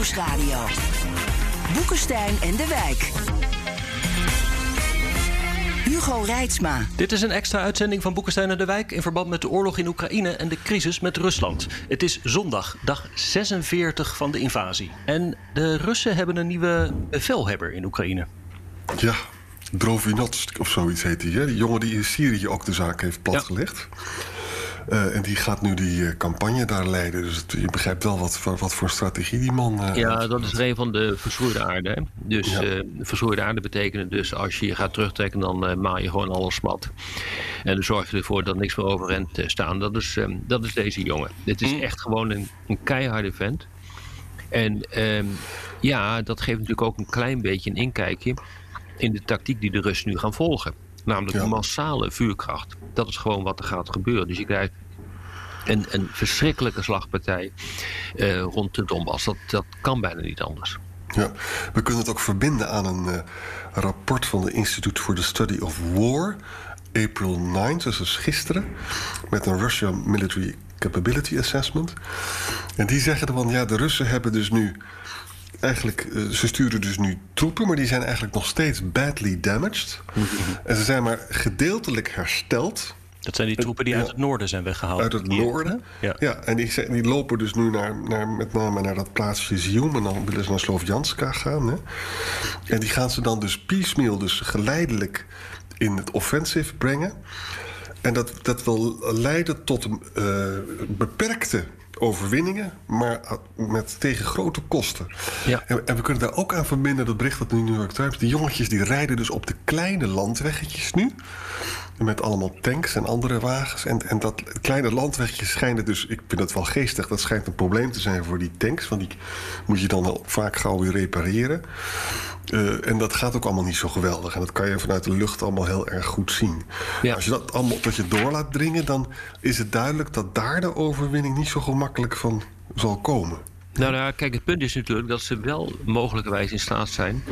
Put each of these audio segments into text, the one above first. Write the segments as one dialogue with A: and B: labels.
A: Nieuwsradio. Boekenstein en de Wijk. Hugo Reitsma.
B: Dit is een extra uitzending van Boekenstein en de Wijk in verband met de oorlog in Oekraïne en de crisis met Rusland. Het is zondag, dag 46 van de invasie. En de Russen hebben een nieuwe bevelhebber in Oekraïne.
C: Ja, Drovinovsk of zoiets heet hij. Die jongen die in Syrië ook de zaak heeft platgelegd. Uh, en die gaat nu die uh, campagne daar leiden. Dus het, je begrijpt wel wat, wat voor strategie die man. Uh,
B: ja, dat is een van de verschroeide aarde. Hè? Dus ja. verschroeide aarde betekent dus als je je gaat terugtrekken, dan maal je gewoon alles mat. En dan zorg je ervoor dat niks meer overeind staat. Dat is, dat is deze jongen. Dit is echt gewoon een, een keiharde vent. En um, ja, dat geeft natuurlijk ook een klein beetje een inkijkje in de tactiek die de Russen nu gaan volgen. Namelijk ja. massale vuurkracht. Dat is gewoon wat er gaat gebeuren. Dus je krijgt een, een verschrikkelijke slagpartij uh, rond de Donbass. Dat, dat kan bijna niet anders.
C: Ja, we kunnen het ook verbinden aan een uh, rapport van de Institute for the Study of War. April 9, dus dat is gisteren. Met een Russian Military Capability Assessment. En die zeggen dan, ja, de Russen hebben dus nu eigenlijk, ze sturen dus nu troepen, maar die zijn eigenlijk nog steeds badly damaged. En ze zijn maar gedeeltelijk hersteld.
B: Dat zijn die troepen die uit het noorden zijn weggehaald.
C: Uit het noorden. Ja, ja en die, die lopen dus nu naar, naar, met name naar dat plaatsje Zium. En dan willen ze naar Slovjanska gaan. Hè. En die gaan ze dan dus piecemeal, dus geleidelijk in het offensive brengen. En dat, dat wil leiden tot uh, beperkte overwinningen, maar met tegen grote kosten.
B: Ja.
C: En, en, we kunnen daar ook aan verbinden, dat bericht dat in de New York Times... die jongetjes die rijden dus op de kleine landweggetjes nu... met allemaal tanks en andere wagens. En, en dat kleine landwegje schijnt dus... ik vind dat wel geestig, dat schijnt een probleem te zijn voor die tanks... want die moet je dan wel vaak gauw weer repareren. Uh, en dat gaat ook allemaal niet zo geweldig. En dat kan je vanuit de lucht allemaal heel erg goed zien.
B: Ja.
C: Als je dat allemaal tot je door laat dringen... dan is het duidelijk dat daar de overwinning niet zo gemakkelijk van zal komen.
B: Nou, nou, kijk, het punt is natuurlijk dat ze wel mogelijkerwijs in staat zijn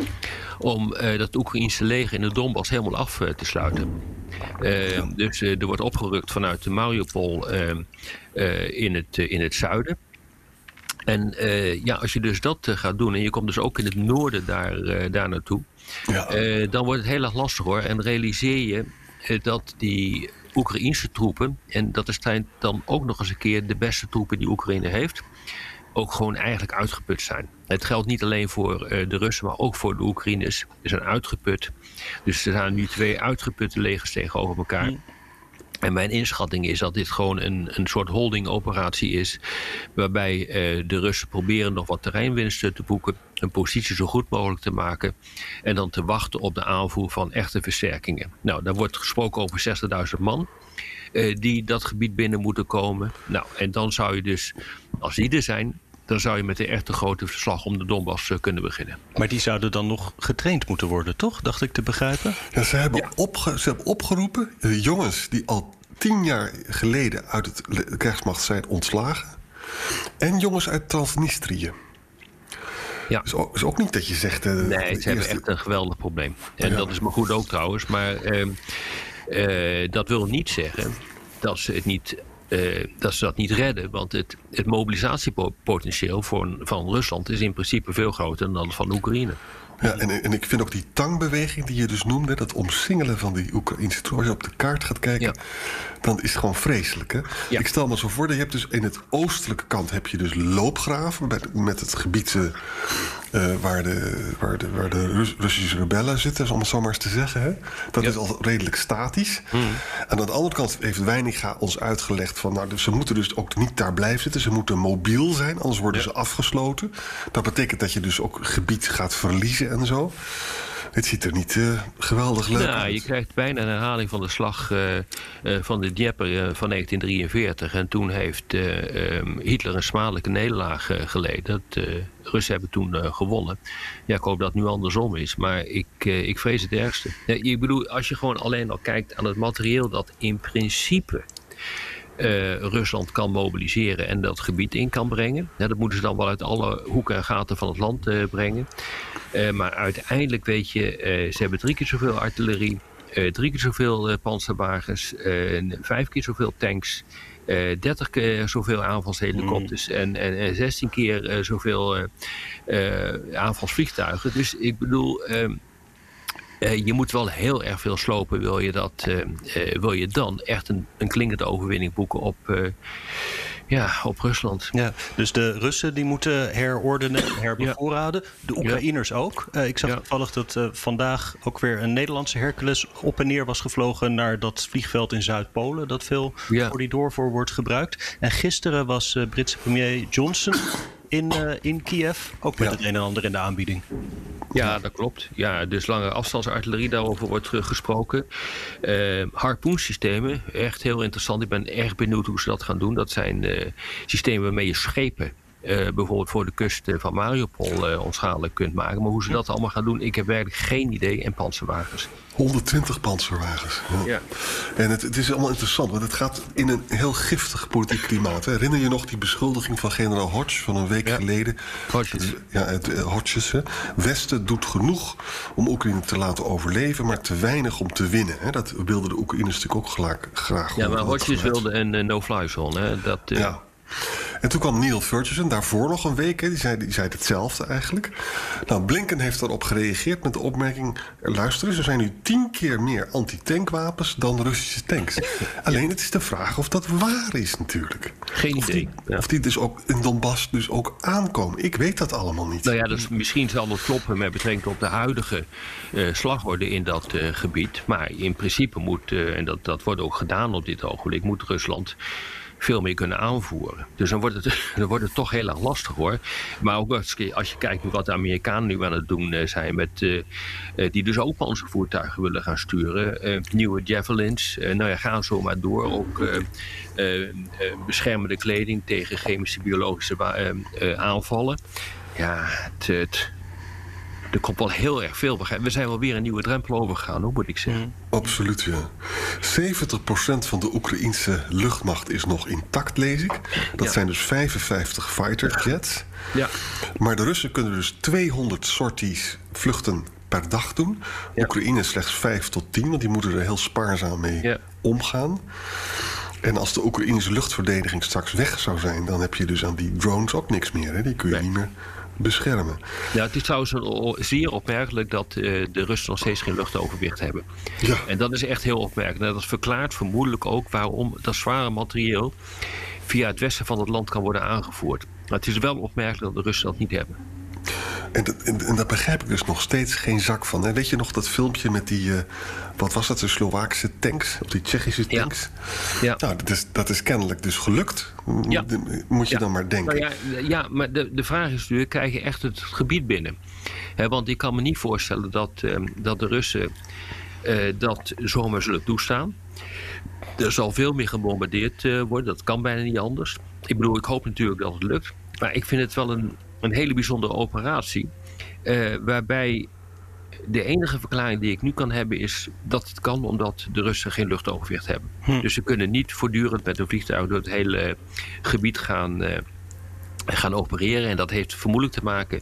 B: om uh, dat Oekraïnse leger in de Donbass helemaal af uh, te sluiten. Uh, ja. Dus er wordt opgerukt vanuit de Mariupol in, het, in het zuiden. En ja, als je dus dat gaat doen en je komt dus ook in het noorden daar, daar naartoe,
C: ja.
B: dan wordt het heel erg lastig hoor. En realiseer je dat die Oekraïnse troepen, en dat zijn dan ook nog eens een keer de beste troepen die Oekraïne heeft, ook gewoon eigenlijk uitgeput zijn. Het geldt niet alleen voor de Russen, maar ook voor de Oekraïners. Ze zijn uitgeput. Dus er zijn nu twee uitgeputte legers tegenover elkaar. Mm. En mijn inschatting is dat dit gewoon een, een soort holding-operatie is. Waarbij uh, de Russen proberen nog wat terreinwinsten te boeken. Een positie zo goed mogelijk te maken. En dan te wachten op de aanvoer van echte versterkingen. Nou, daar wordt gesproken over 60.000 man. Uh, die dat gebied binnen moeten komen. Nou, en dan zou je dus, als die er zijn, dan zou je met de echte grote verslag om de Donbass uh, kunnen beginnen.
D: Maar die zouden dan nog getraind moeten worden, toch? Dacht ik te begrijpen.
C: Ja, ze hebben, ja. Opge ze hebben opgeroepen uh, jongens die al tien jaar geleden uit het krijgsmacht zijn ontslagen. En jongens uit Transnistrië.
B: Ja.
C: Is, ook, niet dat je zegt. Uh,
B: nee, ze eerste... hebben echt een geweldig probleem. En ja. dat is maar goed ook trouwens. Maar dat wil niet zeggen dat ze het niet uh, dat ze dat niet redden. Want het, het mobilisatiepotentieel voor, van Rusland is in principe veel groter dan dat van Oekraïne.
C: Ja, en, en ik vind ook die tangbeweging die je dus noemde, dat omsingelen van die Oekraïnse troepen. Als je op de kaart gaat kijken,
B: ja.
C: dan is het gewoon vreselijk. Hè?
B: Ja.
C: Ik stel me zo voor dat je hebt dus in het oostelijke kant heb je dus loopgraven met, met het gebied uh, waar, de, waar, de, waar de Rus Russische rebellen zitten, om het zo maar eens te zeggen. Hè? Dat
B: Ja.
C: is al redelijk statisch.
B: Hmm.
C: En aan de andere kant heeft Weininga ons uitgelegd van, nou, ze moeten dus ook niet daar blijven zitten. Ze moeten mobiel zijn, anders worden ze afgesloten. Dat betekent dat je dus ook gebied gaat verliezen en zo. Het ziet er niet uh, geweldig leuk
B: nou,
C: uit.
B: Je krijgt bijna een herhaling van de slag uh, uh, van de Dnieper van 1943. En toen heeft um, Hitler een smadelijke nederlaag geleden. De Russen hebben toen gewonnen. Ja, ik hoop dat het nu andersom is. Maar ik, ik vrees het ergste. ik bedoel, als je gewoon alleen al kijkt aan het materieel dat in principe uh, Rusland kan mobiliseren en dat gebied in kan brengen. Ja, dat moeten ze dan wel uit alle hoeken en gaten van het land uh, brengen. Uh, maar uiteindelijk weet je, ze hebben drie keer zoveel artillerie, drie keer zoveel panzerwagens, vijf keer zoveel tanks. 30 keer zoveel aanvalshelikopters mm. en, en, en 16 keer zoveel aanvalsvliegtuigen. Dus ik bedoel, ehm, uh, je moet wel heel erg veel slopen, wil je, dat, uh, uh, wil je dan echt een, een klinkende overwinning boeken op, ja, op Rusland.
D: Ja, dus de Russen die moeten herordenen en herbevoorraden. Ja. De Oekraïners ja. ook. ik zag ja. toevallig dat vandaag ook weer een Nederlandse Hercules op en neer was gevlogen naar dat vliegveld in Zuid-Polen, dat veel corridor voor wordt gebruikt. En gisteren was Britse premier Johnson in, uh, in Kiev. Ook met ja. het een en ander in de aanbieding.
B: Ja, dat klopt. Ja, dus lange afstandsartillerie, daarover wordt gesproken. Uh, harpoensystemen, echt heel interessant. Ik ben erg benieuwd hoe ze dat gaan doen. Dat zijn uh, systemen waarmee je schepen bijvoorbeeld voor de kust van Mariupol uh, onschadelijk kunt maken. Maar hoe ze dat allemaal gaan doen, ik heb werkelijk geen idee. En panzerwagens.
C: 120 panzerwagens. Ja. ja. En het, het, is allemaal interessant, want het gaat in een heel giftig politiek klimaat. Hè. Herinner je nog die beschuldiging van generaal Hodge van een week
B: ja.
C: geleden?
B: Hodges.
C: Ja, het, Hodges. Hè. Westen doet genoeg om Oekraïne te laten overleven, maar te weinig om te winnen. Hè. Dat wilden de Oekraïners natuurlijk ook gelijk, graag.
B: Ja, maar Hodges wilde een no-fly zone. Hè. Dat,
C: ja. En toen kwam Neil Ferguson, daarvoor nog een week. Hè, die, zei, die zei hetzelfde eigenlijk. Nou, Blinken heeft daarop gereageerd met de opmerking... luister eens, er zijn nu tien keer meer antitankwapens dan Russische tanks. Alleen het is de vraag of dat waar is natuurlijk.
B: Geen
C: of
B: idee.
C: Die, ja. Of die dus ook in Donbass dus ook aankomen. Ik weet dat allemaal niet.
B: Nou ja, dus misschien zal het kloppen met betrekking tot de huidige uh, slagorde in dat uh, gebied. Maar in principe moet, uh, en dat, dat wordt ook gedaan op dit ogenblik... moet Rusland veel meer kunnen aanvoeren. Dus dan wordt het, dan wordt het toch heel erg lastig hoor. Maar ook als je kijkt wat de Amerikanen nu aan het doen zijn met uh, die dus ook panzervoertuigen willen gaan sturen. Nieuwe javelins. Nou ja, gaan zo maar door. Ook beschermende kleding tegen chemische biologische aanvallen. Ja, het er komt wel heel erg veel. We zijn wel weer een nieuwe drempel overgegaan, hoe moet ik zeggen.
C: Mm. Absoluut, ja. 70% van de Oekraïense luchtmacht is nog intact, lees ik. Dat ja. zijn dus 55 fighter jets.
B: Ja.
C: Maar de Russen kunnen dus 200 sorties vluchten per dag doen. Ja. Oekraïne slechts 5 tot 10, want die moeten er heel spaarzaam mee
B: ja.
C: omgaan. En als de Oekraïnse luchtverdediging straks weg zou zijn, dan heb je dus aan die drones ook niks meer. Hè? Die kun je
B: Nee.
C: niet meer beschermen.
B: Ja, het is trouwens zeer opmerkelijk dat eh, de Russen nog steeds geen luchtoverwicht hebben.
C: Ja,
B: En dat is echt heel opmerkelijk. En dat verklaart vermoedelijk ook waarom dat zware materieel via het westen van het land kan worden aangevoerd. Maar het is wel opmerkelijk dat de Russen dat niet hebben.
C: En, dat- en, en daar begrijp ik dus nog steeds geen zak van. Hè? Weet je nog dat filmpje met die, eh, wat was dat, de Slovaakse tanks? Of die Tsjechische
B: Ja.
C: tanks?
B: Ja.
C: Nou, dat is, dat is kennelijk dus gelukt.
B: Ja.
C: Moet je
B: Ja.
C: dan maar denken.
B: Nou ja, ja, maar de, de vraag is natuurlijk, krijg je echt het gebied binnen? Want ik kan me niet voorstellen dat, ehm, dat de Russen eh, dat zomaar zullen toestaan. Er zal veel meer gebombardeerd eh, worden, dat kan bijna niet anders. Ik bedoel, ik hoop natuurlijk dat het lukt. Maar ik vind het wel een, een hele bijzondere operatie. eh, waarbij de enige verklaring die ik nu kan hebben is dat het kan omdat de Russen geen luchtoverwicht hebben. Dus ze kunnen niet voortdurend met een vliegtuig door het hele gebied gaan, eh, gaan opereren. En dat heeft vermoedelijk te maken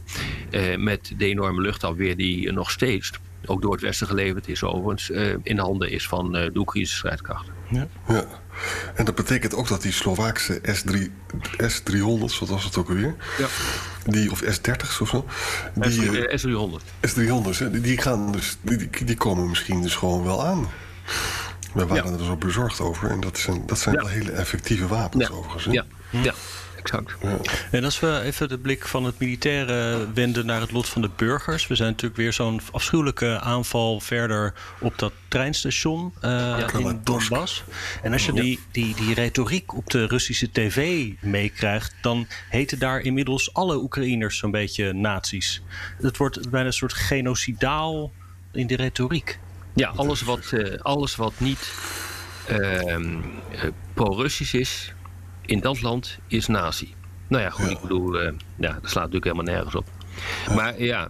B: eh, met de enorme luchtafweer die nog steeds, ook door het Westen geleverd is overigens, eh, in handen is van eh, de Oekraïnse strijdkrachten.
C: Ja. En dat betekent ook dat die Slovaakse S3, S300's, wat was het ook alweer?
B: Ja.
C: Die, of S30's of zo. Die, eh,
B: S300.
C: S300's, hè, die, die, gaan dus, die, die- die komen misschien dus gewoon wel aan. We waren
B: Ja.
C: er zo bezorgd over. En dat zijn, dat zijn
B: Ja.
C: wel hele effectieve wapens
B: Ja.
C: overigens. hè?
B: Ja, ja, exact.
D: En als we even de blik van het militaire wenden naar het lot van de burgers. We zijn natuurlijk weer zo'n afschuwelijke aanval verder op dat treinstation eh, in. Donbass. En als je die, die, die retoriek op de Russische tv meekrijgt, dan heten daar inmiddels alle Oekraïners zo'n beetje nazi's. Het wordt bijna een soort genocidaal in de retoriek.
B: Ja, alles wat, alles wat niet ehm, pro-Russisch is in dat land is nazi. Nou ja, goed, ik bedoel, ja, dat slaat natuurlijk helemaal nergens op. Maar ja,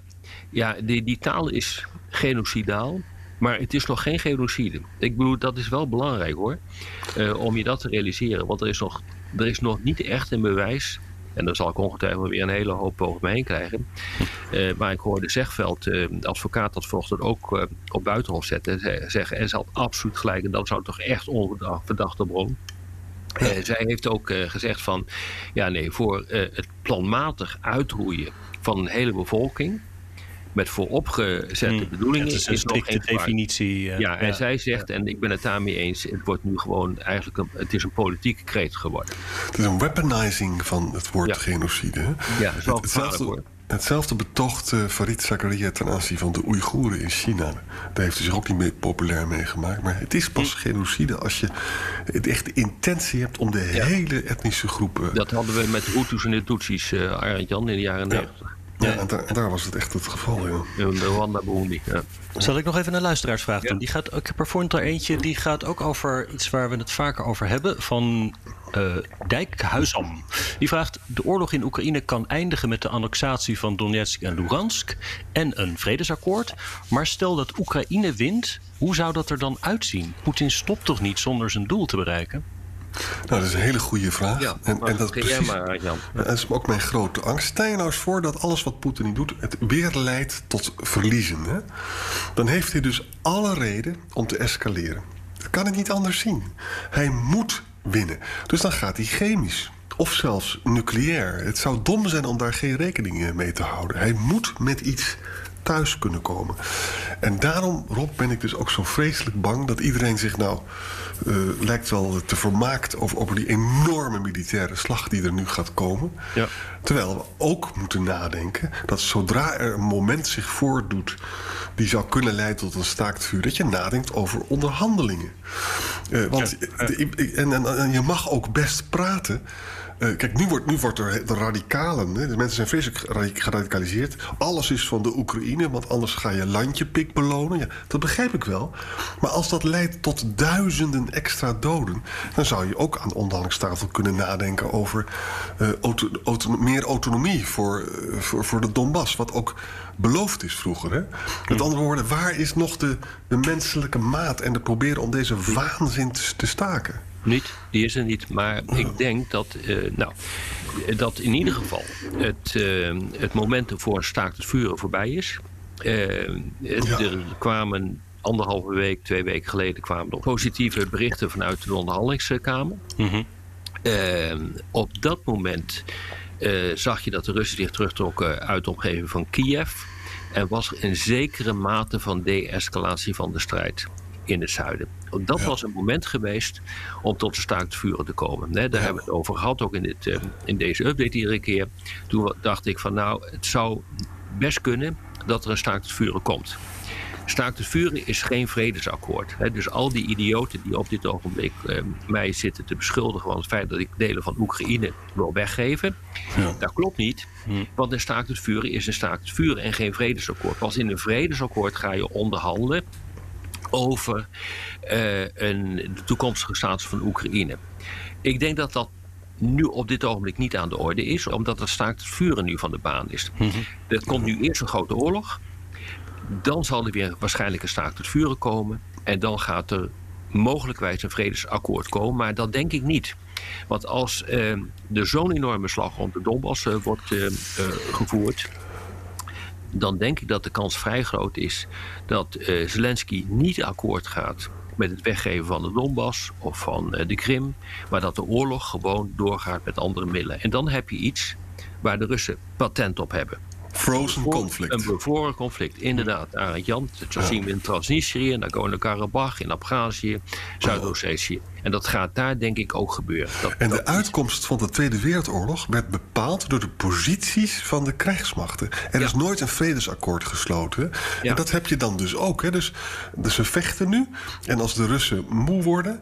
B: ja die, die taal is genocidaal. Maar het is nog geen genocide. Ik bedoel, dat is wel belangrijk hoor. Uh, om je dat te realiseren. Want er is, nog, er is nog niet echt een bewijs. En dan zal ik ongetwijfeld weer een hele hoop over me heen krijgen. Uh, maar ik hoorde Zegveld, uh, advocaat, dat volgens ook op buitenhof zetten. Zeggen, en ze had absoluut gelijk. En dat zou toch echt onverdachte bron. Zij heeft ook gezegd van, ja nee, voor het planmatig uitroeien van een hele bevolking met vooropgezette hmm. bedoelingen. Het
D: is een strikte definitie.
B: Uh, ja, en zij zegt, en ik ben het daarmee eens, het wordt nu gewoon eigenlijk een, het is een politieke kreet geworden.
C: Het is een weaponizing van het woord genocide.
B: Ja, wel hetzelfde,
C: Hetzelfde betoogt uh, Farid Zakaria ten aanzien van de Oeigoeren in China. Daar heeft hij zich ook niet meer populair mee gemaakt. Maar het is pas hm. genocide als je echt de intentie hebt om de hele etnische groepen...
B: Dat hadden we met Hutus en de Tutsis, uh, Arend Jan, in de jaren negentig.
C: Ja, en daar, daar, was het echt het geval, ja.
B: De Rwanda Burundi, ja.
D: Zal ik nog even een luisteraarsvraag doen? Die gaat, ik heb er voor eentje, die gaat ook over iets waar we het vaker over hebben. Van uh, Dijkhuisam. Die vraagt, de oorlog in Oekraïne kan eindigen met de annexatie van Donetsk en Lugansk en een vredesakkoord. Maar stel dat Oekraïne wint, hoe zou dat er dan uitzien? Poetin stopt toch niet zonder zijn doel te bereiken?
C: Nou, dat is een hele goede vraag.
B: Ja, en, en dat, precies, maar, Jan.
C: dat is ook mijn grote angst. Stel je nou eens voor dat alles wat Poetin niet doet... het weer leidt tot verliezen. Hè? Dan heeft hij dus alle reden om te escaleren. Dat kan ik niet anders zien. Hij moet winnen. Dus dan gaat hij chemisch. Of zelfs nucleair. Het zou dom zijn om daar geen rekening mee te houden. Hij moet met iets thuis kunnen komen. En daarom, Rob, ben ik dus ook zo vreselijk bang dat iedereen zich nou uh, lijkt wel te vermaakt over, over die enorme militaire slag die er nu gaat komen. Ja. Terwijl we ook moeten nadenken dat zodra er een moment zich voordoet die zou kunnen leiden tot een staakt vuur, dat je nadenkt over onderhandelingen. Uh, want en, en, en je mag ook best praten. Uh, kijk, nu wordt, nu wordt er de radicalen, hè, de mensen zijn vreselijk geradicaliseerd. Alles is van de Oekraïne, want anders ga je landje pik belonen. Ja, dat begrijp ik wel. Maar als dat leidt tot duizenden extra doden, dan zou je ook aan de onderhandelingstafel kunnen nadenken over auto, meer autonomie voor, uh, voor, voor de Donbass. Wat ook beloofd is vroeger. Hè? Met andere woorden, waar is nog de, de menselijke maat en de proberen om deze waanzin te staken?
B: Niet, die is er niet. Maar ik denk dat, uh, nou, dat in ieder geval het, uh, het moment voor staakt het vuren voorbij is. Uh, Er kwamen anderhalve week, twee weken geleden kwamen er positieve berichten vanuit de onderhandelingskamer. Mm op dat moment zag je dat de Russen zich terugtrokken uit de omgeving van Kiev. En was er een zekere mate van de-escalatie van de strijd in het zuiden. Dat was een moment geweest om tot de staakt vuren te komen. Daar hebben we het over gehad, ook in, dit, eh, in deze update iedere keer. Toen dacht ik van nou, het zou best kunnen dat er een staakt vuren komt. Staakt het vuren is geen vredesakkoord. Dus al die idioten die op dit ogenblik eh, mij zitten te beschuldigen van het feit dat ik delen van Oekraïne wil weggeven, ja. dat klopt niet. Hm. Want een staakt het vuren is een staakt het vuren en geen vredesakkoord. Pas in een vredesakkoord ga je onderhandelen over uh, een, de toekomstige status van Oekraïne. Ik denk dat dat nu op dit ogenblik niet aan de orde is, omdat het staakt het vuren nu van de baan is. Mm Er komt nu eerst een grote oorlog, dan zal er weer waarschijnlijk een staakt het vuren komen en dan gaat er mogelijkwijs een vredesakkoord komen, maar dat denk ik niet. Want als uh, er zo'n enorme slag rond de Donbass uh, wordt uh, gevoerd, dan denk ik dat de kans vrij groot is dat uh, Zelensky niet akkoord gaat met het weggeven van de Donbass of van uh, de Krim, maar dat de oorlog gewoon doorgaat met andere middelen. En dan heb je iets waar de Russen patent op hebben.
C: Frozen conflict.
B: Een bevroren conflict, inderdaad. Arend Jan, dat zien we in Transnistrië, Nagorno-Karabakh, in Abhazie, Zuidoost-Azië. En dat gaat daar denk ik ook gebeuren. Dat,
C: en de uitkomst van de Tweede Wereldoorlog werd bepaald door de posities van de krijgsmachten. Er is nooit een vredesakkoord gesloten. En dat heb je dan dus ook. Hè. Dus, dus ze vechten nu. En als de Russen moe worden,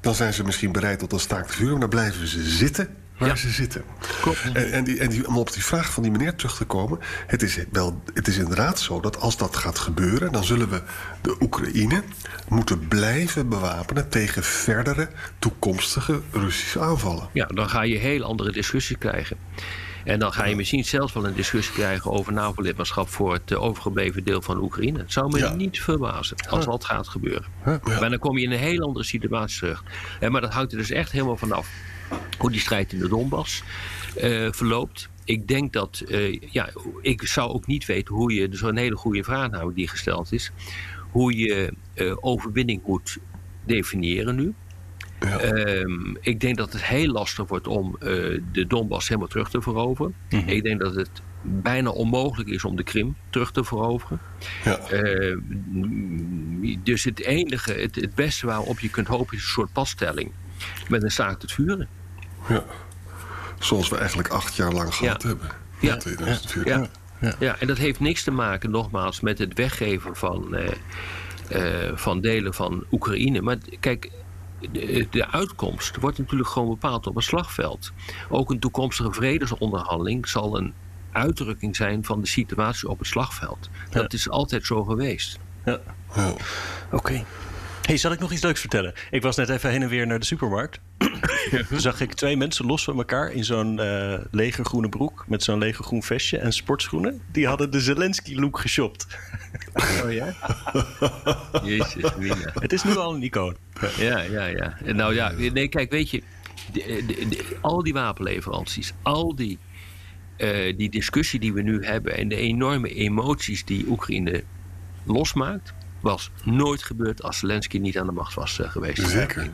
C: dan zijn ze misschien bereid tot een staakt vuur. Maar dan blijven ze zitten waar ze zitten. En, en, die, en die, om op die vraag van die meneer terug te komen. Het is, wel, het is inderdaad zo dat als dat gaat gebeuren, dan zullen we de Oekraïne moeten blijven bewapenen tegen verdere toekomstige Russische aanvallen.
B: Ja, dan ga je heel andere discussies krijgen. En dan ga je misschien zelfs wel een discussie krijgen over NAVO-lidmaatschap voor het eh, overgebleven deel van Oekraïne. Het zou me niet verbazen als dat gaat gebeuren. Maar dan kom je in een heel andere situatie terug. Maar dat hangt er dus echt helemaal vanaf hoe die strijd in de Donbass uh, verloopt. Ik denk dat, uh, ja, ik zou ook niet weten hoe je, zo'n hele goede vraag namelijk die gesteld is, hoe je uh, overwinning moet definiëren nu. Ja. Um, ik denk dat het heel lastig wordt om de Donbass helemaal terug te veroveren. Mm -hmm. Ik denk dat het bijna onmogelijk is om de Krim terug te veroveren. Ja. Uh, dus het enige, het, het beste waarop je kunt hopen is een soort passtelling met een zaak tot vuren.
C: Ja, zoals we eigenlijk acht jaar lang gehad
B: ja.
C: hebben.
B: Ja. Ja. Ja. ja, en dat heeft niks te maken, nogmaals, met het weggeven van, uh, uh, van delen van Oekraïne. Maar kijk, de, de, uitkomst wordt natuurlijk gewoon bepaald op een slagveld. Ook een toekomstige vredesonderhandeling zal een uitdrukking zijn van de situatie op het slagveld. Dat is altijd zo geweest.
D: Ja. Oké. Okay. Hey, zal ik nog iets leuks vertellen? Ik was net even heen en weer naar de supermarkt. Toen zag ik twee mensen los van elkaar in zo'n uh, lege groene broek met zo'n lege groen vestje en sportschoenen. Die hadden de Zelensky-look geshopt.
B: Oh ja? Jezus, Mina.
D: Het is nu al een icoon.
B: Ja, ja, ja. Nou ja, nee, kijk, weet je, de, de, de, al die wapenleveranties, al die, uh, die discussie die we nu hebben en de enorme emoties die Oekraïne losmaakt was nooit gebeurd als Zelensky niet aan de macht was uh, geweest.
C: Zeker.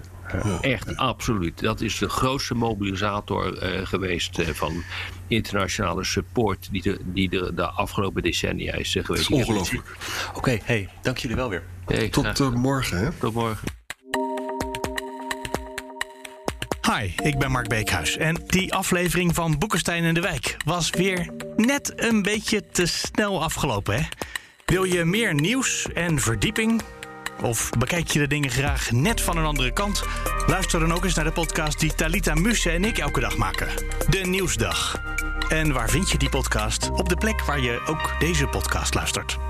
B: Echt, absoluut. Dat is de grootste mobilisator uh, geweest uh, van internationale support die de, die de, de afgelopen decennia is uh, geweest.
C: Ongelooflijk.
D: Oké, okay, hey, dank jullie wel weer.
B: Hey,
C: Tot morgen, hè?
B: Tot morgen.
E: Hi, ik ben Mark Beekhuis en die aflevering van Boekenstein in de Wijk was weer net een beetje te snel afgelopen, hè? Wil je meer nieuws en verdieping? Of bekijk je de dingen graag net van een andere kant? Luister dan ook eens naar de podcast die Talita Muse en ik elke dag maken. De Nieuwsdag. En waar vind je die podcast? Op de plek waar je ook deze podcast luistert.